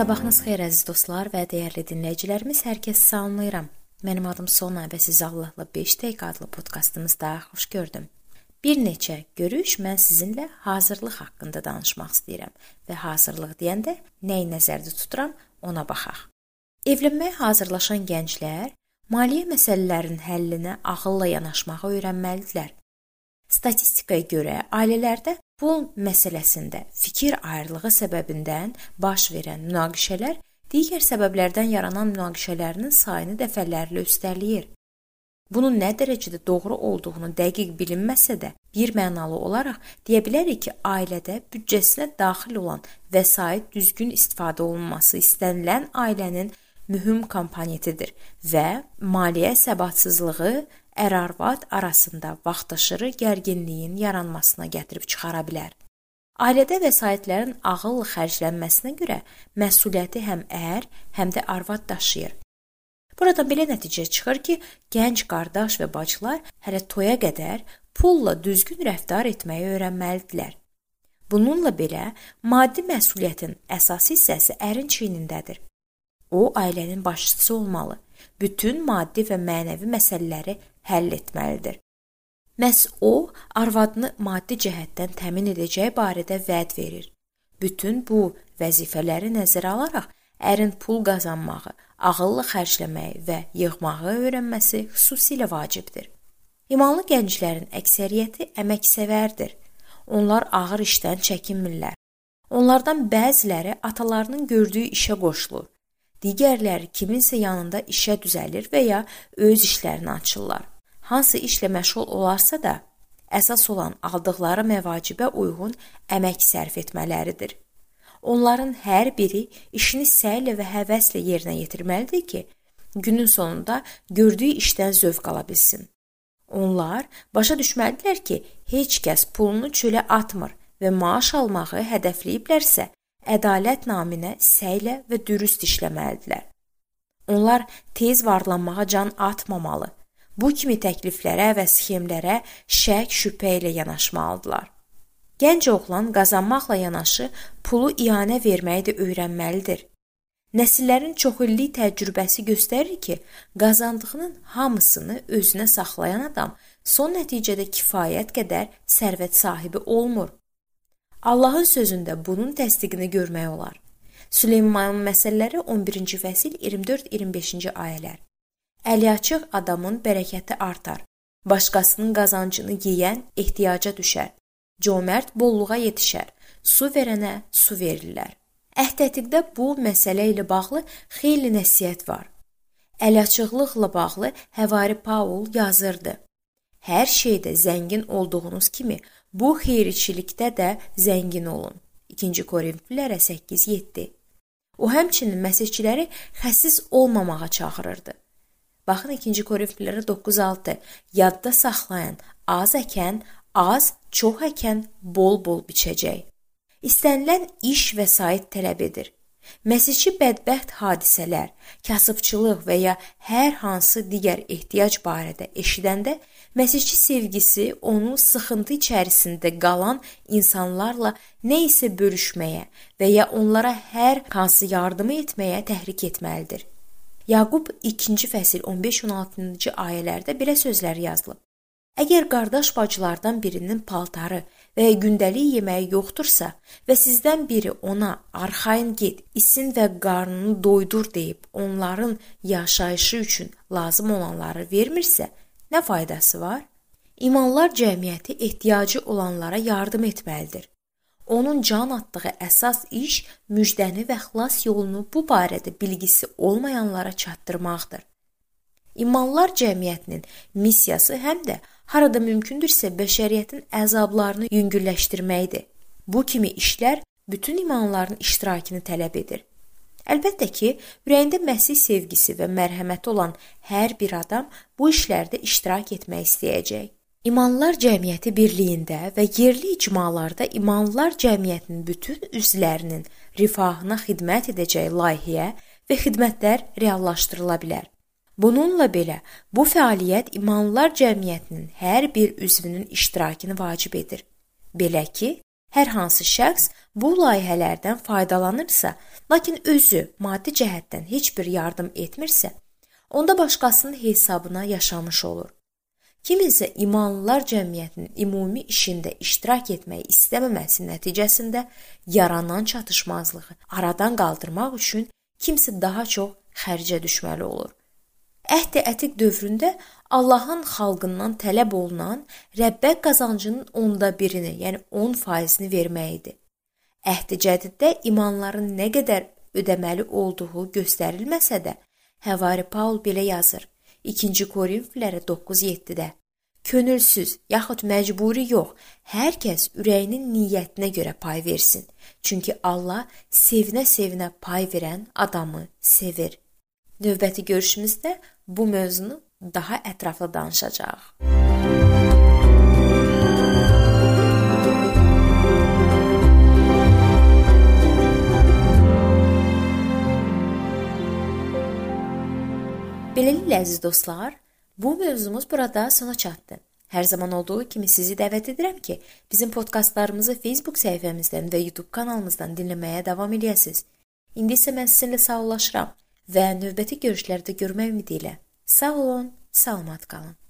Sabahınız xeyir əziz dostlar və dəyərli dinləyicilərimiz, hər kəsi salamlayıram. Mənim adım Sona və sizi Allahla 5 dəqiqə adlı podkastımızda xoş gördüm. Bir neçə görüş mən sizinlə hazırlıq haqqında danışmaq istəyirəm və hazırlıq deyəndə nəyi nəzərdə tuturam, ona baxaq. Evlənməyə hazırlaşan gənclər maliyyə məsələlərinin həllinə ağılla yanaşmağı öyrənməlidirlər. Statistikaya görə ailələrdə pul məsələsində fikir ayrılığı səbəbindən baş verən münaqişələr digər səbəblərdən yaranan münaqişələrinin sayını dəfələrlə üstələyir. Bunun nə dərəcədə doğru olduğunu dəqiq bilinməsə də, bir mənalı olaraq deyə bilərik ki, ailədə büdcəsinə daxil olan vəsait düzgün istifadə olunması istənilən ailənin mühüm komponentidir və maliyyə səbatsızlığı ər-arvad arasında vaxtaşırı gərginliyin yaranmasına gətirib çıxara bilər. Ailədə vəsaitlərin ağıllı xərclənməsinə görə məsuliyyəti həm ər, həm də arvad daşıyır. Buradan belə nəticə çıxır ki, gənc qardaş və bacılar hələ toya qədər pulla düzgün rəftar etməyi öyrənməlidirlər. Bununla belə, maddi məsuliyyətin əsas hissəsi ərin çiynindədir. O ailənin başçısı olmalı. Bütün maddi və mənəvi məsələləri həll etməlidir. Məs o arvadını maddi cəhətdən təmin edəcəyi barədə vəd verir. Bütün bu vəzifələri nəzərə alaraq ərin pul qazanmağı, ağıllı xərcləməyi və yığmağı öyrənməsi xüsusilə vacibdir. İmanlı gənclərin əksəriyyəti əməksevərdir. Onlar ağır işdən çəkinmirlər. Onlardan bəziləri atalarının gördüyü işə qoşulur. Digərləri kiminsə yanında işə düzəlir və ya öz işlərini açırlar hansı işlə məşğul olarsa da, əsas olan aldıqları məvacibə uyğun əmək sərf etmələridir. Onların hər biri işini səylə və həvəslə yerinə yetirməlidir ki, günün sonunda gördüyü işdən zövq ala bilsin. Onlar başa düşməlidirlər ki, heç kəs pulunu çölə atmır və maaş almağı hədəfləyiblərsə, ədalət naminə səylə və dürüst işləməlidirlər. Onlar tez varlanmağa can atmamalı bu kimi təkliflərə və sxemlərə şək, şübhə ilə yanaşmalıdılar. Gənc oğlan qazanmaqla yanaşı pulu ianə verməyi də öyrənməlidir. Nəsillərin çoxillik təcrübəsi göstərir ki, qazandığının hamısını özünə saxlayan adam son nəticədə kifayət qədər sərvət sahibi olmur. Allahın sözündə bunun təsdiqini görmək olar. Süleymanın məsəlləri 11-ci fəsil 24-25-ci ayələr. Əliaçıq adamın bərəkəti artar. Başqasının qazancını yeyən ehtiyaca düşər. Cömərd bolluğa yetişər. Su verənə su verirlər. Əhdətiqdə bu məsələ ilə bağlı xeyli nəsihət var. Əliaçıqlıqla bağlı Həvari Paul yazırdı. Hər şeydə zəngin olduğunuz kimi, bu xeyirçilikdə də zəngin olun. 2-ci Korinflilərə 8:7. O həmçinin məsihçiləri xəsis olmamağa çağırırdı. Baxın 2-ci Korinflilərə 9:6. Yadda saxlayın, az əkən, az, çox əkən bol-bol biçəcək. İstənilən iş vəsait tələb edir. Məsihçi bədbəxt hadisələr, kasıbçılıq və ya hər hansı digər ehtiyac barədə eşidəndə Məsihçi sevgisi onu sıxıntı içərisində qalan insanlarla nə isə bölüşməyə və ya onlara hər hansı yardımı etməyə təhrik etməlidir. Yaqub 2-ci fəsil 15-16-cı ayələrdə belə sözlər yazılıb. Əgər qardaş bacılardan birinin paltarı və ya gündəlik yeməyi yoxdursa və sizdən biri ona arxayın get, isin və qarnını doydur deyib onların yaşayışı üçün lazım olanları vermirsə, nə faydası var? İmanlar cəmiyyəti ehtiyacı olanlara yardım etməlidir. Onun can atdığı əsas iş müjdəni və xilas yolunu bu barədə bilgisi olmayanlara çatdırmaqdır. İmanlar cəmiyyətinin missiyası həm də harada mümkündürsə bəşəriyyətin əzablarını yüngülləşdirməkdir. Bu kimi işlər bütün imanların iştirakını tələb edir. Əlbəttə ki, ürəyində Məsih sevgisi və mərhəməti olan hər bir adam bu işlərdə iştirak etmək istəyəcək. İmanlılar Cəmiyyəti birliyində və yerli icmalarda İmanlılar Cəmiyyətinin bütün üzvlərinin rifahına xidmət edəcəyi layihə və xidmətlər reallaşdırıla bilər. Bununla belə, bu fəaliyyət İmanlılar Cəmiyyətinin hər bir üzvünün iştirakını vacib edir. Belə ki, Hər hansı şəxs bu layihələrdən faydalanırsa, lakin özü maddi cəhətdən heç bir yardım etmirsə, onda başqasının hesabına yaşamış olur. Kiminsə imanlılar cəmiyyətinin ümumi işində iştirak etməyi istəməməsi nəticəsində yaranan çatışmazlığı aradan qaldırmaq üçün kimsə daha çox xərcə düşməli olur. Əhd-i Ətiq dövründə Allahın xalqından tələb olunan Rəbbə qazancının onda birini, yəni 10%-ni vermək idi. Əhd-i Cədiddə imanların nə qədər ödəməli olduğu göstərilməsə də, Həvari Paul belə yazır: 2-ci Korinfillərə 9:7-də Könülsüz, yaxud məcburi yox, hər kəs ürəyinin niyyətinə görə pay versin. Çünki Allah sevinə-sevinə pay verən adamı sevir. Növbəti görüşümüzdə bu mövzunu daha ətraflı danışacağıq. Beləliklə əziz dostlar, bu mövzumuz burada sona çatdı. Hər zaman olduğu kimi sizi dəvət edirəm ki, bizim podkastlarımızı Facebook səhifəmizdən və YouTube kanalımızdan dinləməyə davam edəsiniz. İndi isə mən sizinlə sağollaşıram və növbəti görüşlərdə görmək ümidi ilə. Sağ olun, salamat qalın.